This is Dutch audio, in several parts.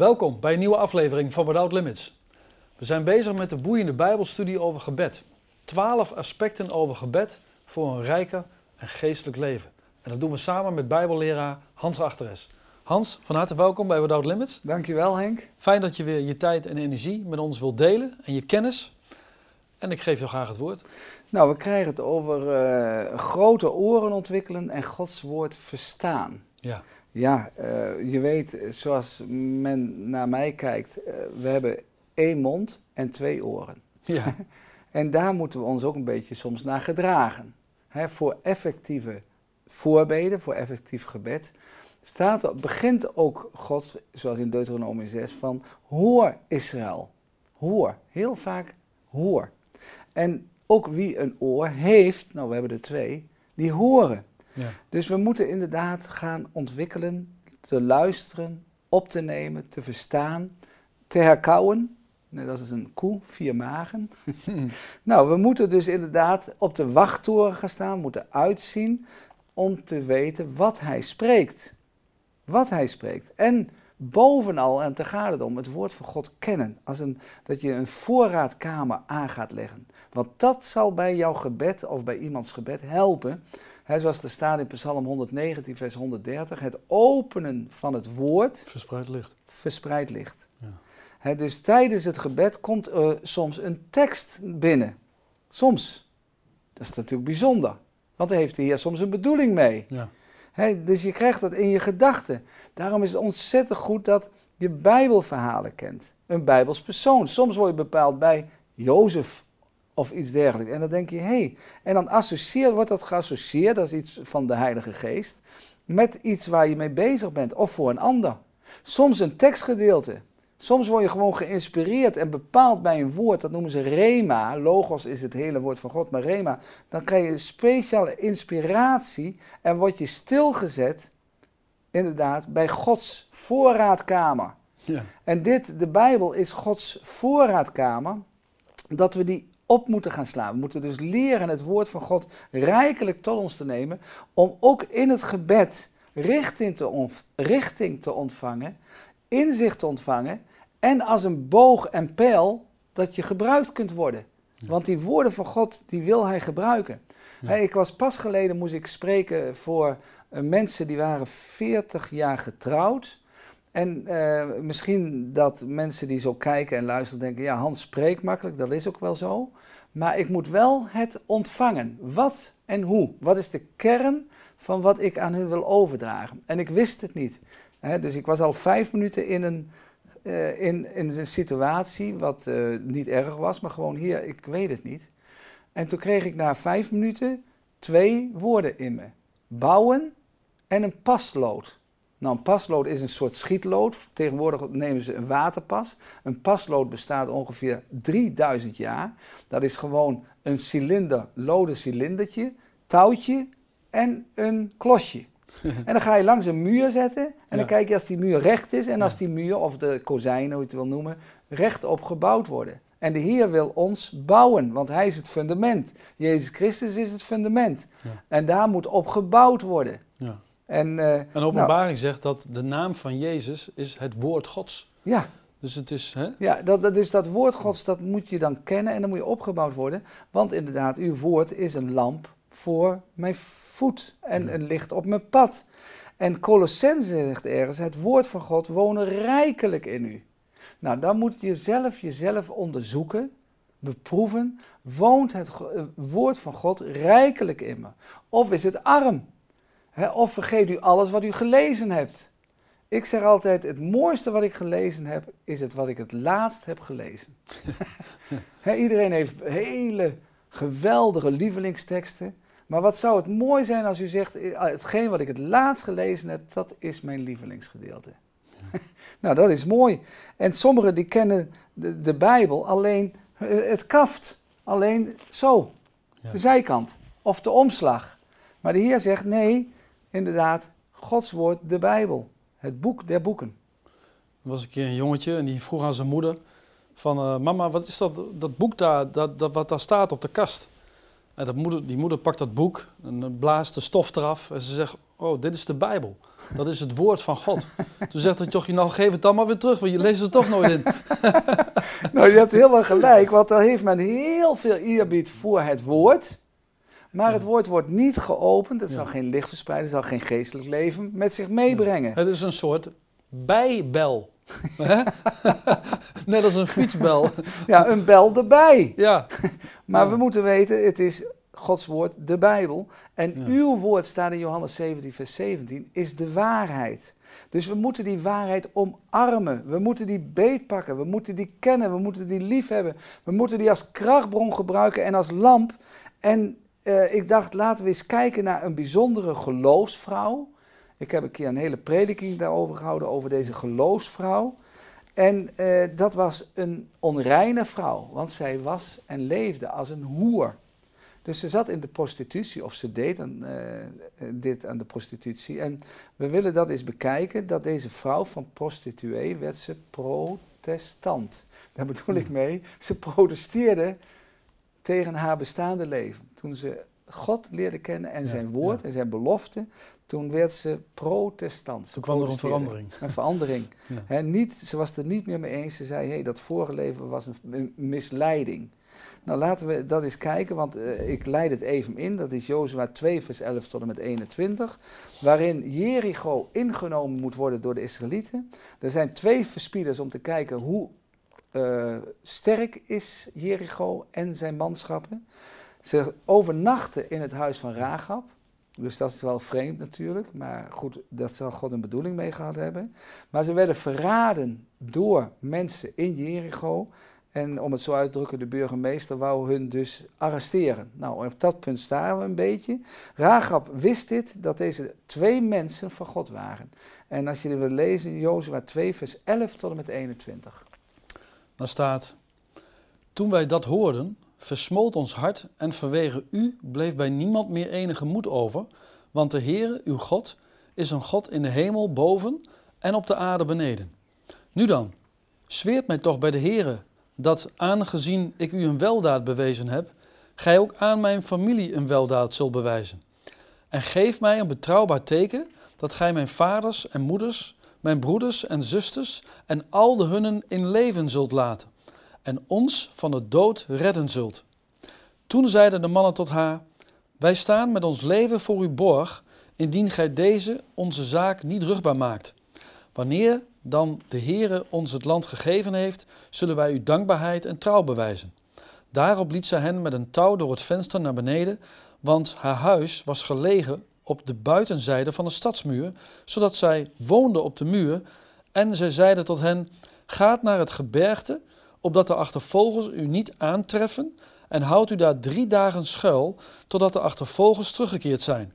Welkom bij een nieuwe aflevering van Without Limits. We zijn bezig met de boeiende Bijbelstudie over gebed. Twaalf aspecten over gebed voor een rijker en geestelijk leven. En dat doen we samen met Bijbelleraar Hans Achteres. Hans, van harte welkom bij Without Limits. Dankjewel Henk. Fijn dat je weer je tijd en energie met ons wilt delen en je kennis. En ik geef jou graag het woord. Nou, we krijgen het over eh, grote oren ontwikkelen en Gods woord verstaan. Ja. Ja, eh, je weet, zoals men naar mij kijkt, eh, we hebben één mond en twee oren. Ja. En daar moeten we ons ook een beetje soms naar gedragen. Hè, voor effectieve voorbeden, voor effectief gebed, staat, begint ook God, zoals in Deuteronomie 6, van hoor Israël. Hoor, heel vaak hoor. En ook wie een oor heeft, nou we hebben er twee, die horen. Ja. Dus we moeten inderdaad gaan ontwikkelen, te luisteren, op te nemen, te verstaan, te herkauwen. Net als een koe, vier magen. nou, we moeten dus inderdaad op de wachttoren gaan staan, moeten uitzien om te weten wat hij spreekt. Wat hij spreekt. En bovenal, en daar gaat het om, het woord van God kennen. Als een, dat je een voorraadkamer aan gaat leggen. Want dat zal bij jouw gebed of bij iemands gebed helpen. Hè, zoals er staat in Psalm 119, vers 130. Het openen van het woord Verspreid licht. verspreid ligt. Ja. Dus tijdens het gebed komt er soms een tekst binnen. Soms. Dat is natuurlijk bijzonder. Want daar heeft de Heer soms een bedoeling mee. Ja. Dus je krijgt dat in je gedachten. Daarom is het ontzettend goed dat je Bijbelverhalen kent. Een Bijbels persoon. Soms word je bepaald bij Jozef of iets dergelijks. En dan denk je, hé. Hey. En dan associeer, wordt dat geassocieerd, is iets van de Heilige Geest, met iets waar je mee bezig bent of voor een ander. Soms een tekstgedeelte. Soms word je gewoon geïnspireerd en bepaald bij een woord. Dat noemen ze rema. Logos is het hele woord van God, maar rema. Dan krijg je een speciale inspiratie en word je stilgezet, inderdaad, bij Gods voorraadkamer. Ja. En dit, de Bijbel, is Gods voorraadkamer, dat we die op moeten gaan slaan. We moeten dus leren het woord van God rijkelijk tot ons te nemen, om ook in het gebed richting te, ont- richting te ontvangen, inzicht te ontvangen en als een boog en pijl dat je gebruikt kunt worden. Ja. Want die woorden van God, die wil hij gebruiken. Ja. Ik was pas geleden, moest ik spreken voor eh, mensen die waren 40 jaar getrouwd. En eh, misschien dat mensen die zo kijken en luisteren denken, ja, Hans spreekt makkelijk, dat is ook wel zo. Maar ik moet wel het ontvangen. Wat en hoe? Wat is de kern van wat ik aan hun wil overdragen? En ik wist het niet. Dus ik was al vijf minuten in een, eh, in, in een situatie wat eh, niet erg was, maar gewoon hier, ik weet het niet. En toen kreeg ik na vijf minuten twee woorden in me. Bouwen en een paslood. Nou, een paslood is een soort schietlood. Tegenwoordig nemen ze een waterpas. Een paslood bestaat ongeveer 3000 jaar. Dat is gewoon een cilinder, loden cilindertje, touwtje en een klosje. en dan ga je langs een muur zetten en Ja. dan kijk je als die muur recht is en als die muur, of de kozijnen, hoe je het wil noemen, rechtop gebouwd worden. En de Heer wil ons bouwen, want Hij is het fundament. Jezus Christus is het fundament. Ja. En daar moet op gebouwd worden. Ja. En, eh, En openbaring zegt dat de naam van Jezus is het woord Gods. ja, Dus het is, hè? ja dat, dat, dus dat woord Gods, dat moet je dan kennen en dan moet je opgebouwd worden. Want inderdaad, uw woord is een lamp voor mijn voet en Ja. een licht op mijn pad. En Colossense zegt ergens, het woord van God wonen rijkelijk in u. Nou, dan moet je zelf jezelf onderzoeken, beproeven, woont het eh, woord van God rijkelijk in me? Of is het arm? Of vergeet u alles wat u gelezen hebt? Ik zeg altijd, het mooiste wat ik gelezen heb, is het wat ik het laatst heb gelezen. Iedereen heeft hele geweldige lievelingsteksten. Maar wat zou het mooi zijn als u zegt, eh, hetgeen wat ik het laatst gelezen heb, dat is mijn lievelingsgedeelte. nou, dat is mooi. En sommigen die kennen de, de Bijbel alleen eh, het kaft. Alleen zo, Ja. de zijkant. Of de omslag. Maar de Heer zegt, nee, inderdaad, Gods woord, de Bijbel. Het boek der boeken. Er was een keer een jongetje en die vroeg aan zijn moeder van... eh, mama, wat is dat, dat boek daar, dat, dat, wat daar staat op de kast? En dat moeder, die moeder pakt dat boek en blaast de stof eraf. En ze zegt, oh, dit is de Bijbel. Dat is het woord van God. Toen zegt hij toch, nou geef het dan maar weer terug, want je leest het toch nooit in. nou, je hebt helemaal gelijk, want dan heeft men heel veel eerbied voor het woord. Maar het woord wordt niet geopend, het zal geen licht verspreiden, het zal geen geestelijk leven met zich meebrengen. Het is een soort bijbel. Net als een fietsbel. Ja, een bel erbij. Ja. maar we moeten weten, het is Gods woord, de Bijbel. En uw woord staat in Johannes 17, vers 17, is de waarheid. Dus we moeten die waarheid omarmen. We moeten die beetpakken. We moeten die kennen. We moeten die lief hebben. We moeten die als krachtbron gebruiken en als lamp. En uh, ik dacht, laten we eens kijken naar een bijzondere geloofsvrouw. Ik heb een keer een hele prediking daarover gehouden, over deze geloofsvrouw. En uh, dat was een onreine vrouw, want zij was en leefde als een hoer. Dus ze zat in de prostitutie, of ze deed aan, uh, dit aan de prostitutie. En we willen dat eens bekijken, dat deze vrouw van prostituee werd ze protestant. Daar bedoel ik hmm. mee, ze protesteerde tegen haar bestaande leven. Toen ze God leerde kennen en zijn woord en zijn belofte, toen werd ze protestant. toen kwam er een verandering. Een verandering. niet, ze was het er niet meer mee eens. Ze zei, hey, dat vorige leven was een misleiding. Nou, laten we dat eens kijken, want uh, ik leid het even in. Dat is Jozua 2, vers 11 tot en met 21. Waarin Jericho ingenomen moet worden door de Israëlieten. Er zijn twee verspieders om te kijken hoe uh, sterk is Jericho en zijn manschappen. Ze overnachten in het huis van Rahab. Dus dat is wel vreemd natuurlijk, maar goed, dat zal God een bedoeling mee gehad hebben. Maar ze werden verraden door mensen in Jericho. En om het zo uit te drukken, de burgemeester wou hun dus arresteren. Nou, op dat punt staan we een beetje. Rahab wist dit, dat deze twee mensen van God waren. En als je dit wil lezen, Jozua 2, vers 11 tot en met 21. Dan staat, toen wij dat hoorden, versmolt ons hart en vanwege u bleef bij niemand meer enige moed over, want de Heere, uw God, is een God in de hemel boven en op de aarde beneden. Nu dan, zweert mij toch bij de Heere dat aangezien ik u een weldaad bewezen heb, gij ook aan mijn familie een weldaad zult bewijzen. En geef mij een betrouwbaar teken dat gij mijn vaders en moeders, mijn broeders en zusters en al de hunnen in leven zult laten en ons van de dood redden zult. Toen zeiden de mannen tot haar: Wij staan met ons leven voor uw borg, indien gij deze onze zaak niet rugbaar maakt. Wanneer dan de Heere ons het land gegeven heeft, zullen wij u dankbaarheid en trouw bewijzen. Daarop liet zij hen met een touw door het venster naar beneden, want haar huis was gelegen op de buitenzijde van de stadsmuur, zodat zij woonde op de muur. En zij zeiden tot hen: Gaat naar het gebergte, opdat de achtervogels u niet aantreffen, en houd u daar drie dagen schuil, totdat de achtervogels teruggekeerd zijn.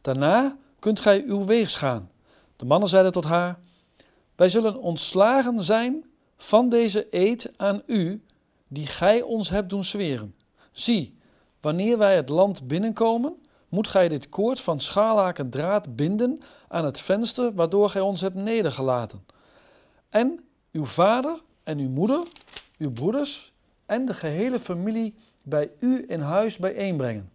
Daarna kunt gij uw weegs gaan. De mannen zeiden tot haar: wij zullen ontslagen zijn van deze eed aan u, die gij ons hebt doen zweren. Zie, wanneer wij het land binnenkomen, moet gij dit koord van scharlaken draad binden aan het venster waardoor gij ons hebt nedergelaten. En uw vader en uw moeder, uw broeders en de gehele familie bij u in huis bijeenbrengen.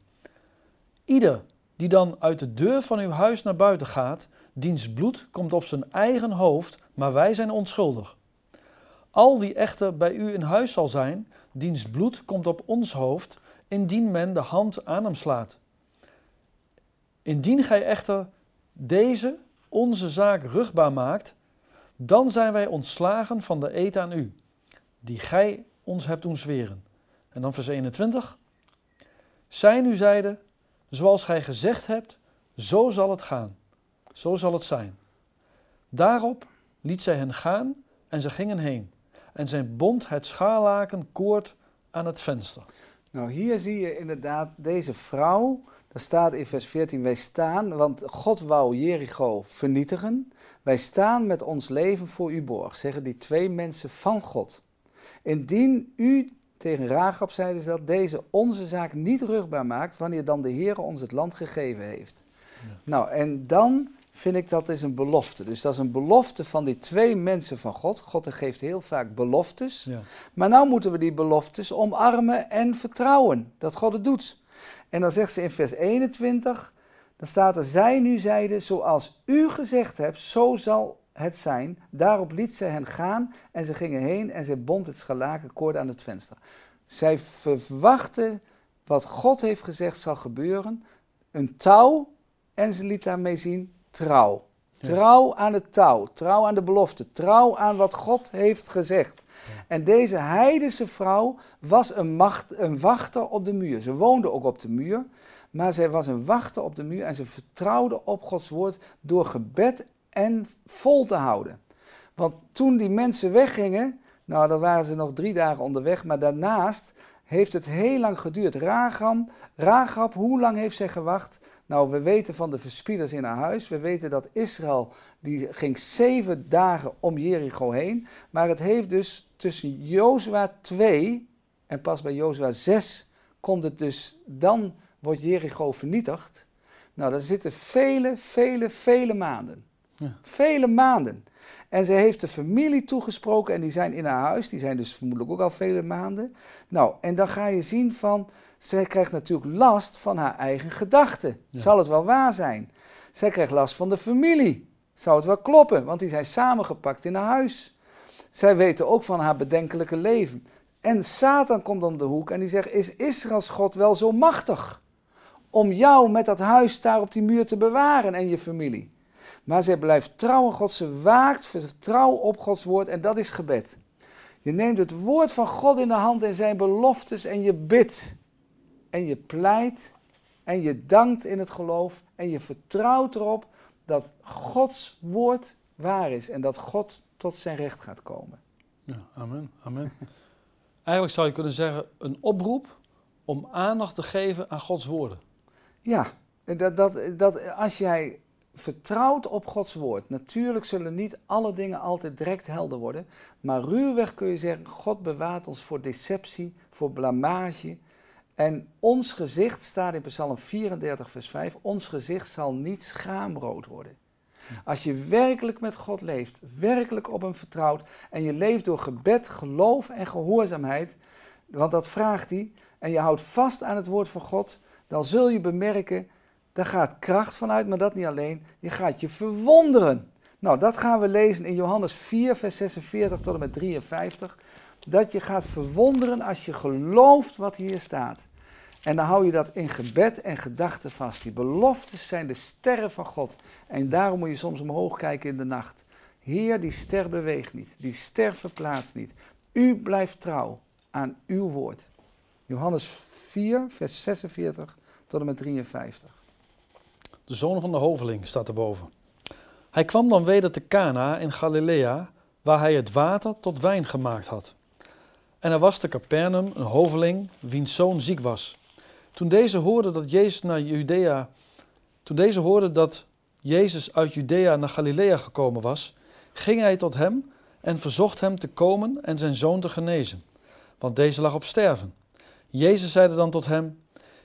Ieder die dan uit de deur van uw huis naar buiten gaat, diens bloed komt op zijn eigen hoofd, maar wij zijn onschuldig. Al wie echter bij u in huis zal zijn, diens bloed komt op ons hoofd, indien men de hand aan hem slaat. Indien gij echter deze onze zaak rugbaar maakt, dan zijn wij ontslagen van de eet aan u, die gij ons hebt doen zweren. En dan vers 21. Zij nu zeiden, zoals gij gezegd hebt, zo zal het gaan. Zo zal het zijn. Daarop liet zij hen gaan en ze gingen heen. En zij bond het schaarlaken koord aan het venster. Nou, hier zie je inderdaad deze vrouw. Daar staat in vers 14: Wij staan, want God wou Jericho vernietigen. Wij staan met ons leven voor u borg, zeggen die twee mensen van God. Indien u tegen Rahab zeiden ze dat deze onze zaak niet rugbaar maakt, wanneer dan de Heer ons het land gegeven heeft. Nou, en dan vind ik dat is een belofte. Dus dat is een belofte van die twee mensen van God. God geeft heel vaak beloftes. Ja. Maar nu moeten we die beloftes omarmen en vertrouwen dat God het doet. En dan zegt ze in vers 21, Dan staat er, zij nu zeiden, zoals u gezegd hebt, zo zal het zijn. Daarop liet zij hen gaan en ze gingen heen en zij bond het scharlakenkoord aan het venster. Zij verwachten wat God heeft gezegd zal gebeuren, een touw en ze liet daarmee zien trouw. Trouw aan het touw, trouw aan de belofte, trouw aan wat God heeft gezegd. En deze heidense vrouw was een, macht, een wachter op de muur. Ze woonde ook op de muur, maar zij was een wachter op de muur en ze vertrouwde op Gods woord door gebed en vol te houden. Want toen die mensen weggingen, nou dan waren ze nog drie dagen onderweg, maar daarnaast heeft het heel lang geduurd. Ragam, Ragab, hoe lang heeft zij gewacht? Nou, we weten van de verspieders in haar huis. We weten dat Israël, die ging zeven dagen om Jericho heen. Maar het heeft dus tussen Jozua 2 en pas bij Jozua 6 komt het dus, dan wordt Jericho vernietigd. Nou, daar zitten vele, vele, vele maanden. Ja. Vele maanden. En ze heeft de familie toegesproken en die zijn in haar huis. Die zijn dus vermoedelijk ook al vele maanden. Nou, en dan ga je zien van, zij krijgt natuurlijk last van haar eigen gedachten. Zal het wel waar zijn? Zij krijgt last van de familie. Zou het wel kloppen? Want die zijn samengepakt in haar huis. Zij weten ook van haar bedenkelijke leven. En Satan komt om de hoek en die zegt: Is Israëls God wel zo machtig? Om jou met dat huis daar op die muur te bewaren en je familie. Maar zij blijft trouw aan God, ze waakt vertrouw op Gods woord en dat is gebed. Je neemt het woord van God in de hand en zijn beloftes en je bidt. En je pleit en je dankt in het geloof en je vertrouwt erop dat Gods woord waar is en dat God tot zijn recht gaat komen. Ja, amen, amen. Eigenlijk zou je kunnen zeggen een oproep om aandacht te geven aan Gods woorden. Ja, dat, dat, dat als jij vertrouwt op Gods woord. Natuurlijk zullen niet alle dingen altijd direct helder worden, maar ruwweg kun je zeggen, God bewaart ons voor deceptie, voor blamage. En ons gezicht staat in Psalm 34, vers 5, ons gezicht zal niet schaamrood worden. Als je werkelijk met God leeft, werkelijk op hem vertrouwt en je leeft door gebed, geloof en gehoorzaamheid, want dat vraagt hij, en je houdt vast aan het woord van God, dan zul je bemerken daar gaat kracht vanuit, maar dat niet alleen. Je gaat je verwonderen. Nou, dat gaan we lezen in Johannes 4, vers 46 tot en met 53. Dat je gaat verwonderen als je gelooft wat hier staat. En dan hou je dat in gebed en gedachten vast. Die beloftes zijn de sterren van God. En daarom moet je soms omhoog kijken in de nacht. Heer, die ster beweegt niet. Die ster verplaatst niet. U blijft trouw aan uw woord. Johannes 4, vers 46 tot en met 53 de zoon van de hoveling, staat erboven. Hij kwam dan weder te Cana in Galilea, waar hij het water tot wijn gemaakt had. En er was te Capernaum een hoveling, wiens zoon ziek was. Toen deze hoorde dat Jezus naar Judea, toen deze hoorde dat Jezus uit Judea naar Galilea gekomen was, ging hij tot hem en verzocht hem te komen en zijn zoon te genezen, want deze lag op sterven. Jezus zeide dan tot hem: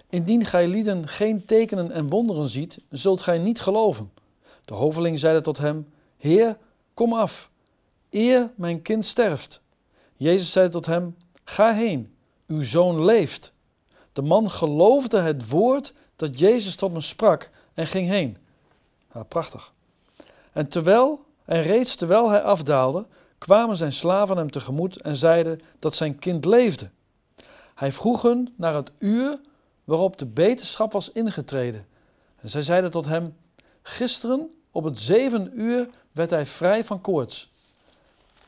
Indien gij lieden geen tekenen en wonderen ziet, zult gij niet geloven. De hoveling zeide tot hem: Heer, kom af, eer mijn kind sterft. Jezus zei tot hem: Ga heen, uw zoon leeft. De man geloofde het woord dat Jezus tot hem sprak en ging heen. Nou, prachtig. En terwijl, en reeds terwijl hij afdaalde, kwamen zijn slaven hem tegemoet en zeiden dat zijn kind leefde. Hij vroeg hun naar het uur waarop de beterschap was ingetreden. En zij zeiden tot hem: Gisteren op het zeven uur werd hij vrij van koorts.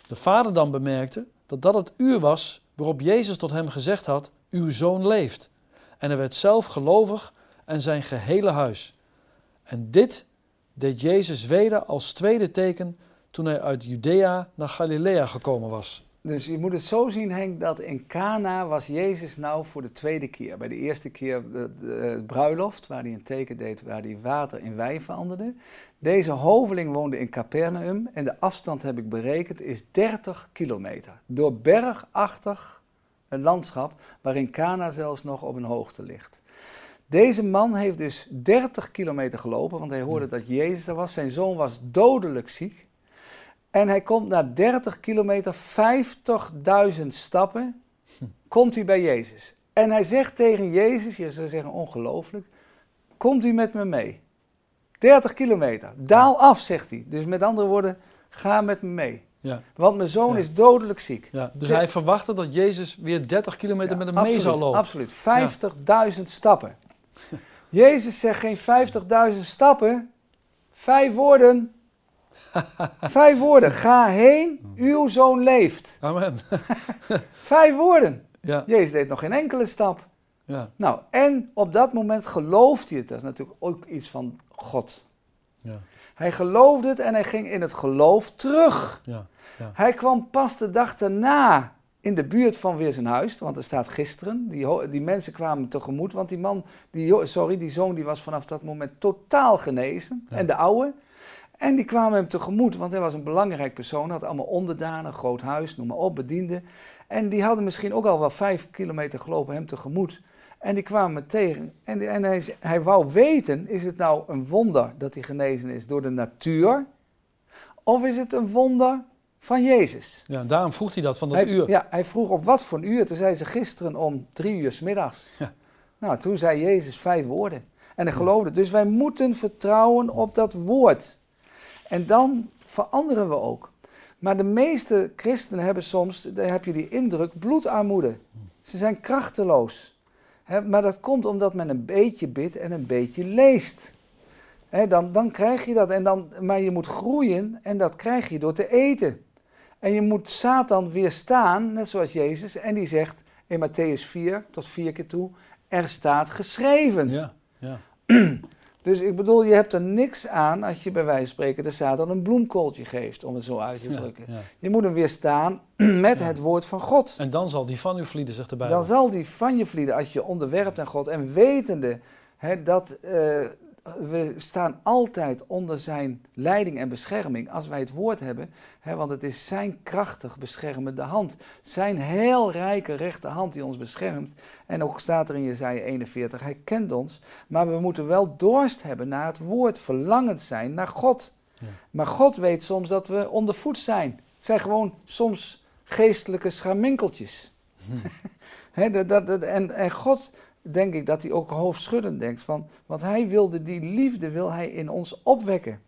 De vader dan bemerkte dat dat het uur was waarop Jezus tot hem gezegd had: Uw zoon leeft. En hij werd zelf gelovig en zijn gehele huis. En dit deed Jezus weder als tweede teken toen hij uit Judea naar Galilea gekomen was. Dus je moet het zo zien, Henk, dat in Cana was Jezus nou voor de tweede keer. Bij de eerste keer de, bruiloft, waar hij een teken deed, waar hij water in wijn veranderde. Deze hoveling woonde in Capernaum en de afstand heb ik berekend is 30 kilometer. Door bergachtig een landschap, waarin Cana zelfs nog op een hoogte ligt. Deze man heeft dus 30 kilometer gelopen, want hij hoorde dat Jezus er was. Zijn zoon was dodelijk ziek. En hij komt na 30 kilometer, 50.000 stappen, komt hij bij Jezus. En hij zegt tegen Jezus, je zou zeggen ongelooflijk, komt u met me mee? 30 kilometer. Daal af, zegt hij. Dus met andere woorden, ga met me mee. Ja. Want mijn zoon Ja. is dodelijk ziek. Ja. Dus hij verwachtte dat Jezus weer 30 kilometer met hem mee zou lopen. Absoluut. 50.000 stappen. Jezus zegt geen 50.000 stappen. Vijf woorden. Vijf woorden. Ga heen, uw zoon leeft. Amen. Vijf woorden. Ja, Jezus deed nog geen enkele stap. ja, Nou, en op dat moment gelooft hij het. Dat is natuurlijk ook iets van God. ja, Hij geloofde het en hij ging in het geloof terug. ja. Hij kwam pas de dag daarna in de buurt van weer zijn huis, want er staat gisteren. Die, die mensen kwamen hem tegemoet, want die man, die, sorry, die zoon die was vanaf dat moment totaal genezen. Ja. En de oude. En die kwamen hem tegemoet, want hij was een belangrijk persoon, had allemaal onderdanen, groot huis, noem maar op, bedienden. En die hadden misschien ook al wel vijf kilometer gelopen hem tegemoet. En die kwamen me tegen. En, die- en hij, hij wou weten, is het nou een wonder dat hij genezen is door de natuur? Of is het een wonder van Jezus? ja. Daarom vroeg hij dat van dat hij, uur. Ja, hij vroeg op wat voor een uur. Toen zei ze gisteren om drie uur 's middags. Ja. Nou, toen zei Jezus vijf woorden. En hij geloofde. Dus wij moeten vertrouwen op dat woord. En dan veranderen we ook. Maar de meeste christenen hebben soms, daar heb je die indruk, bloedarmoede. Ze zijn krachteloos. Maar dat komt omdat men een beetje bidt en een beetje leest. Dan, dan krijg je dat. En dan, maar je moet groeien en dat krijg je door te eten. En je moet Satan weerstaan, net zoals Jezus. En die zegt in Matthäus 4 tot vier keer toe, er staat geschreven. Ja, ja, Dus ik bedoel, je hebt er niks aan als je bij wijze van spreken de Satan een bloemkooltje geeft, om het zo uit te drukken. ja. Je moet hem weerstaan met Ja. het woord van God. En dan zal die van u vlieden, zegt de Bijbel. Dan zal die van je vlieden als je onderwerpt aan God. En wetende hè, dat eh, we staan altijd onder zijn leiding en bescherming als wij het woord hebben. Hè, want het is zijn krachtig beschermende hand. Zijn heel rijke rechterhand die ons beschermt. En ook staat er in Jezaja 41, hij kent ons. Maar we moeten wel dorst hebben naar het woord. Verlangend zijn naar God. Ja. Maar God weet soms dat we ondervoed zijn. Het zijn gewoon soms geestelijke schaminkeltjes. Dat, dat, dat- en, en God, denk ik, dat hij ook hoofdschuddend denkt. Van, want hij wilde die liefde, wil hij in ons opwekken.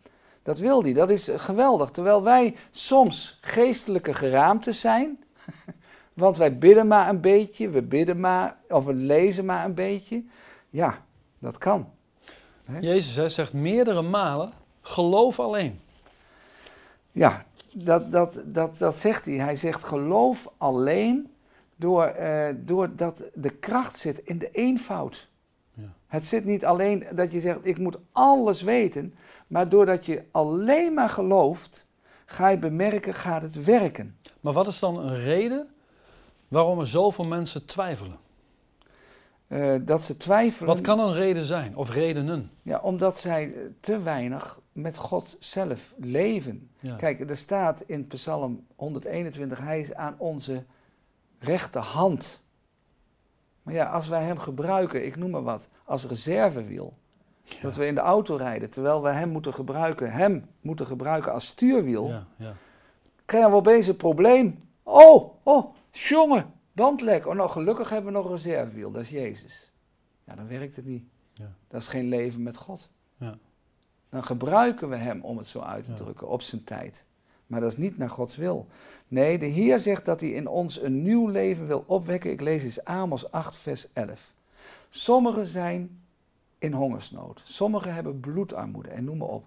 Dat wil hij, dat is geweldig. Terwijl wij soms geestelijke geraamtes zijn. Want wij bidden maar een beetje, we bidden maar, of we lezen maar een beetje. Ja, dat kan. Jezus hè, zegt meerdere malen, geloof alleen. Ja, dat, dat, dat, dat zegt hij. Hij zegt geloof alleen door, eh, doordat de kracht zit in de eenvoud. Ja. Het zit niet alleen dat je zegt ik moet alles weten, maar doordat je alleen maar gelooft, ga je bemerken, gaat het werken. Maar wat is dan een reden waarom er zoveel mensen twijfelen? Eh, dat ze twijfelen. Wat kan een reden zijn, of redenen? Ja, omdat zij te weinig met God zelf leven. Ja. Kijk, er staat in Psalm 121, hij is aan onze rechterhand. Maar ja, als wij hem gebruiken, ik noem maar wat, als reservewiel. Dat we in de auto rijden, terwijl we hem moeten gebruiken, hem moeten gebruiken als stuurwiel. Ja, ja. Krijgen we opeens een probleem. Oh, oh, jongen, bandlek. Oh, nou, gelukkig hebben we nog een reservewiel, dat is Jezus. Ja, dan werkt het niet. Ja. Dat is geen leven met God. Ja. Dan gebruiken we hem, om het zo uit te drukken, op zijn tijd. Maar dat is niet naar Gods wil. Nee, de Heer zegt dat hij in ons een nieuw leven wil opwekken. Ik lees eens Amos 8, vers 11. Sommigen zijn in hongersnood. Sommigen hebben bloedarmoede en noem maar op.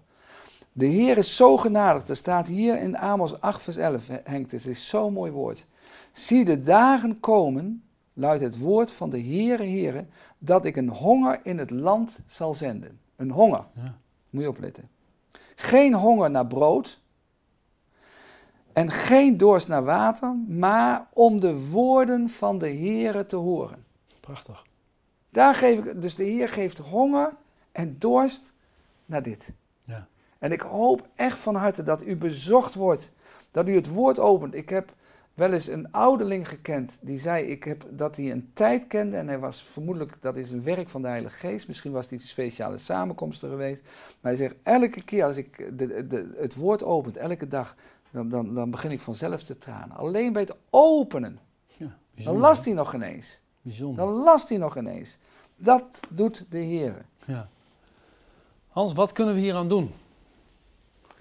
De Heer is zo genadig. Er staat hier in Amos 8, vers 11, Henk, het is zo'n mooi woord. Zie de dagen komen, luidt het woord van de Heere, Heere, dat ik een honger in het land zal zenden. Een honger. Ja. Moet je opletten. Geen honger naar brood. En geen dorst naar water, maar om de woorden van de Heere te horen. Prachtig. Daar geef ik, dus de Heer geeft honger en dorst naar dit. Ja. En ik hoop echt van harte dat u bezocht wordt, dat u het woord opent. Ik heb wel eens een ouderling gekend die zei ik heb, dat hij een tijd kende en hij was vermoedelijk, dat is een werk van de Heilige Geest. Misschien was het iets speciale samenkomsten geweest. Maar hij zegt elke keer als ik de, de, het woord opent, elke dag, dan, dan, dan begin ik vanzelf te tranen. Alleen bij het openen, Ja, dan last hij nog ineens. Bijzonder. Dan last hij nog ineens. Dat doet de Heer. Ja. Hans, wat kunnen we hier aan doen?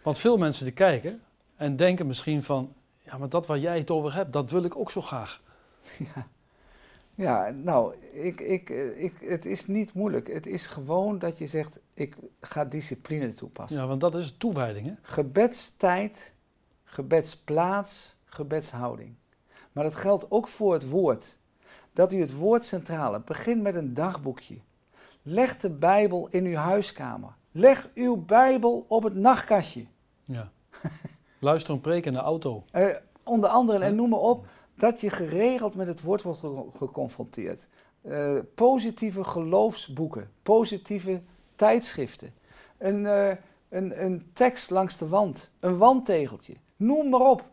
Want veel mensen die kijken en denken misschien van, ja, maar dat waar jij het over hebt, dat wil ik ook zo graag. Ja, ja nou, ik, ik, ik, het is niet moeilijk. Het is gewoon dat je zegt, ik ga discipline toepassen. Ja, want dat is toewijding, hè? Gebedstijd, gebedsplaats, gebedshouding. Maar dat geldt ook voor het woord. Dat u het woord centraal hebt. Begin met een dagboekje. Leg de Bijbel in uw huiskamer. Leg uw Bijbel op het nachtkastje. Ja. Luister een preek in de auto. Eh, onder andere, en noem maar op, dat je geregeld met het woord wordt geconfronteerd. Uh, positieve geloofsboeken, positieve tijdschriften, een, uh, een, een tekst langs de wand, een wandtegeltje, noem maar op.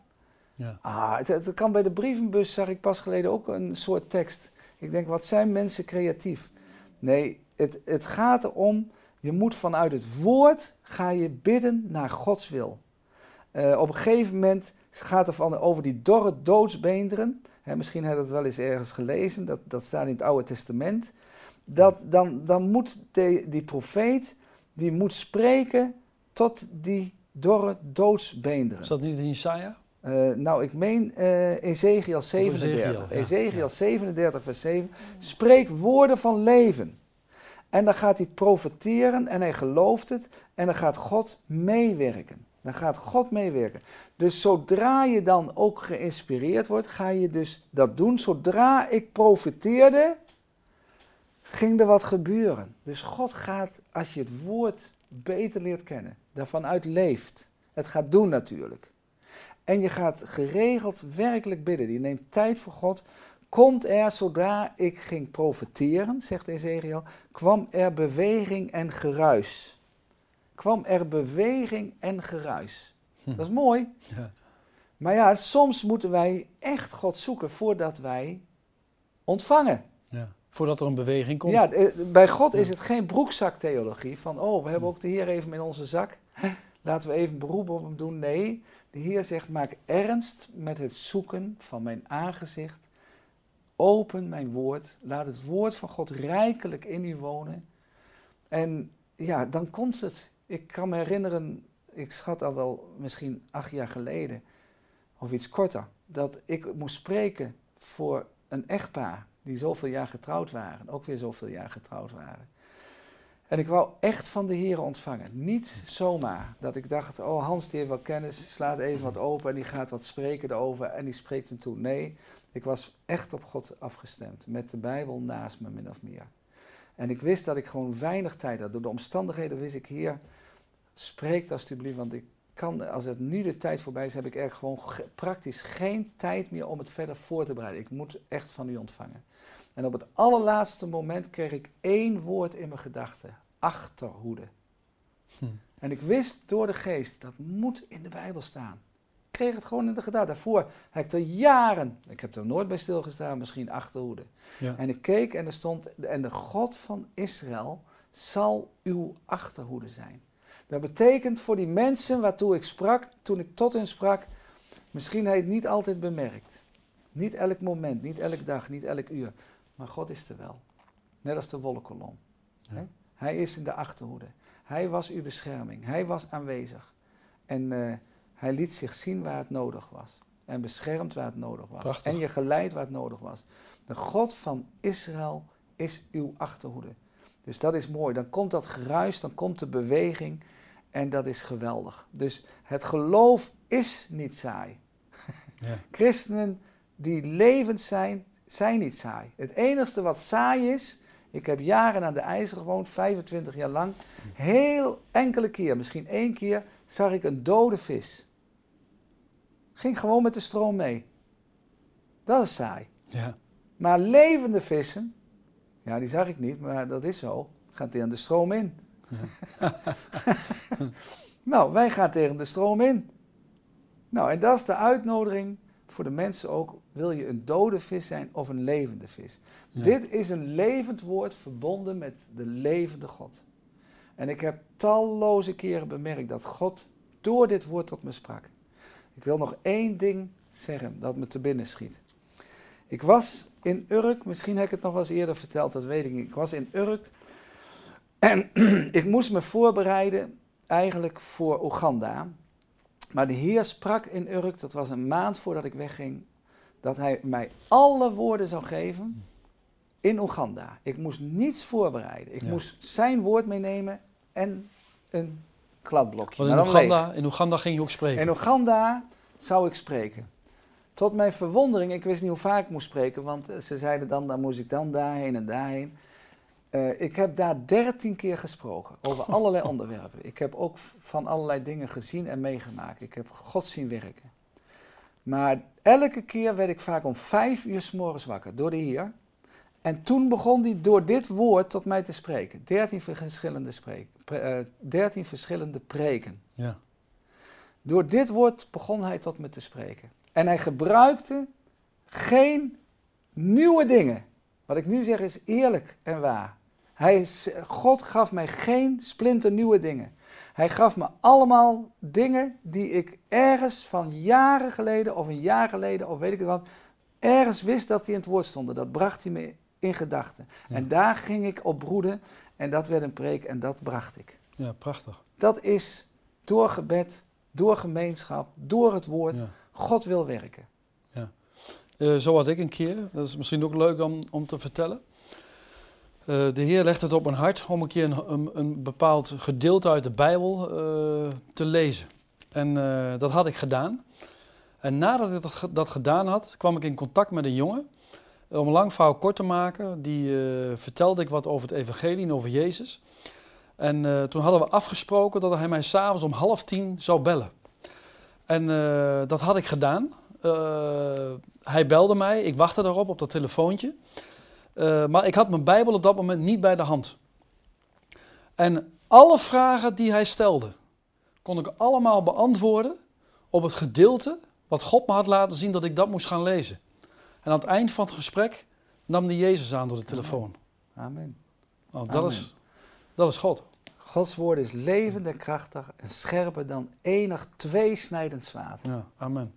Ja. Ah, het, het, kan bij de brievenbus, zag ik pas geleden ook een soort tekst. Ik denk, wat zijn mensen creatief? Nee, het, het gaat erom, je moet vanuit het woord, ga je bidden naar Gods wil. Uh, op een gegeven moment gaat het van, over die dorre doodsbeenderen. Hè, misschien heb je dat wel eens ergens gelezen, dat, dat staat in het Oude Testament. Dat, dan, dan moet de, die profeet, die moet spreken tot die dorre doodsbeenderen. Is dat niet in Jesaja? Uh, nou, ik meen uh, Ezekiel 37. Ezekiel, 37, vers 7. Spreek woorden van leven. En dan gaat hij profeteren en hij gelooft het. En dan gaat God meewerken. Dan gaat God meewerken. Dus zodra je dan ook geïnspireerd wordt, ga je dus dat doen. Zodra ik profeteerde, ging er wat gebeuren. Dus God gaat, als je het woord beter leert kennen, daarvan uit leeft. Het gaat doen natuurlijk. En je gaat geregeld werkelijk bidden. Je neemt tijd voor God. Komt er, zodra ik ging profeteren, zegt Ezekiel, kwam er beweging en geruis kwam er beweging en geruis. Hm. Dat is mooi. Ja. Maar ja, soms moeten wij echt God zoeken voordat wij ontvangen. Ja. Voordat er een beweging komt. Ja, eh, bij God is het geen broekzaktheologie van, oh, we hebben ook de Heer even in onze zak. Laten we even beroep op hem doen. Nee, de Heer zegt, maak ernst met het zoeken van mijn aangezicht. Open mijn woord. Laat het woord van God rijkelijk in u wonen. En ja, dan komt het ik kan me herinneren, ik schat al wel misschien acht jaar geleden, of iets korter, dat ik moest spreken voor een echtpaar die zoveel jaar getrouwd waren, ook weer zoveel jaar getrouwd waren. En ik wou echt van de Heer ontvangen. Niet zomaar dat ik dacht, oh Hans die heeft wel kennis, slaat even wat open en die gaat wat spreken erover en die spreekt hem toe. Nee, ik was echt op God afgestemd, met de Bijbel naast me min of meer. En ik wist dat ik gewoon weinig tijd had. Door de omstandigheden wist ik hier, spreek alsjeblieft, want ik kan, als het nu de tijd voorbij is, heb ik er gewoon praktisch geen tijd meer om het verder voor te bereiden. Ik moet echt van u ontvangen. En op het allerlaatste moment kreeg ik één woord in mijn gedachten: achterhoede. Hm. En ik wist door de geest, dat moet in de Bijbel staan. Ik kreeg het gewoon in de gedachte. Daarvoor heb ik er jaren, ik heb er nooit bij stilgestaan, misschien achterhoede. Ja. En ik keek en er stond, en de God van Israël zal uw achterhoede zijn. Dat betekent voor die mensen waartoe ik sprak, toen ik tot hen sprak, misschien hij het niet altijd bemerkt. Niet elk moment, niet elke dag, niet elk uur. Maar God is er wel. Net als de wolkenkolom. Hij is in de achterhoede. Hij was uw bescherming. Hij was aanwezig. En uh, hij liet zich zien waar het nodig was. En beschermd waar het nodig was. En je geleid waar het nodig was. De God van Israël is uw achterhoede. Dus dat is mooi. Dan komt dat geruis, dan komt de beweging. En dat is geweldig. Dus het geloof is niet saai. Ja. Christenen die levend zijn, zijn niet saai. Het enige wat saai is, ik heb jaren aan de IJzer gewoond, 25 jaar lang. Heel enkele keer, misschien één keer, zag ik een dode vis. Ging gewoon met de stroom mee. Dat is saai. Ja. Maar levende vissen, ja, die zag ik niet, maar dat is zo. Gaat die aan de stroom in. nou, wij gaan tegen de stroom in. Nou, en dat is de uitnodiging voor de mensen ook. Wil je een dode vis zijn of een levende vis? Dit is een levend woord verbonden met de levende God. En ik heb talloze keren bemerkt dat God door dit woord tot me sprak. Ik wil nog één ding zeggen dat me te binnen schiet. Ik was in Urk, misschien heb ik het nog wel eens eerder verteld, dat weet ik niet. Ik was in Urk En ik moest me voorbereiden eigenlijk voor Oeganda. Maar de Heer sprak in Urk, dat was een maand voordat ik wegging, dat Hij mij alle woorden zou geven in Oeganda. Ik moest niets voorbereiden. Ik Ja. moest zijn woord meenemen en een kladblokje. Want in. Oeganda, in Oeganda ging je ook spreken. In Oeganda zou ik spreken. Tot mijn verwondering, ik wist niet hoe vaak ik moest spreken, want eh, ze zeiden dan, dan moest ik dan daarheen en daarheen. Eh, ik heb daar dertien keer gesproken over allerlei onderwerpen. Ik heb ook van allerlei dingen gezien en meegemaakt. Ik heb God zien werken. Maar elke keer werd ik vaak om vijf uur s morgens wakker door de Heer. En toen begon hij door dit woord tot mij te spreken. Dertien verschillende, spreek, pre- eh, dertien verschillende preken. Ja. Door dit woord begon hij tot me te spreken. En hij gebruikte geen nieuwe dingen. Wat ik nu zeg is eerlijk en waar. Hij, God gaf mij geen splinternieuwe dingen. Hij gaf me allemaal dingen die ik ergens van jaren geleden of een jaar geleden of weet ik het wat, ergens wist dat die in het woord stonden. Dat bracht hij me in gedachten. Ja. En daar ging ik op broeden en dat werd een preek en dat bracht ik. ja, prachtig. Dat is door gebed, door gemeenschap, door het woord. Ja. God wil werken. Eh, zo had ik een keer, dat is misschien ook leuk om, om te vertellen. Eh, de Heer legt het op mijn hart om een keer een, een, bepaald gedeelte uit de Bijbel eh, te lezen. En eh, dat had ik gedaan. En nadat ik dat, dat gedaan had, kwam ik in contact met een jongen. Om een lang verhaal kort te maken, die vertelde ik wat over het evangelie en over Jezus. En toen hadden we afgesproken dat hij mij s'avonds om half tien zou bellen. En dat had ik gedaan. Hij belde mij, ik wachtte daarop op dat telefoontje. Eh, maar ik had mijn Bijbel op dat moment niet bij de hand. En alle vragen die hij stelde, kon ik allemaal beantwoorden op het gedeelte wat God me had laten zien dat ik dat moest gaan lezen. En aan het eind van het gesprek nam hij Jezus aan door de telefoon. Amen. Nou, dat, Amen. is, dat is God. Gods woord is levend en krachtig en scherper dan enig tweesnijdend zwaard. Ja, amen.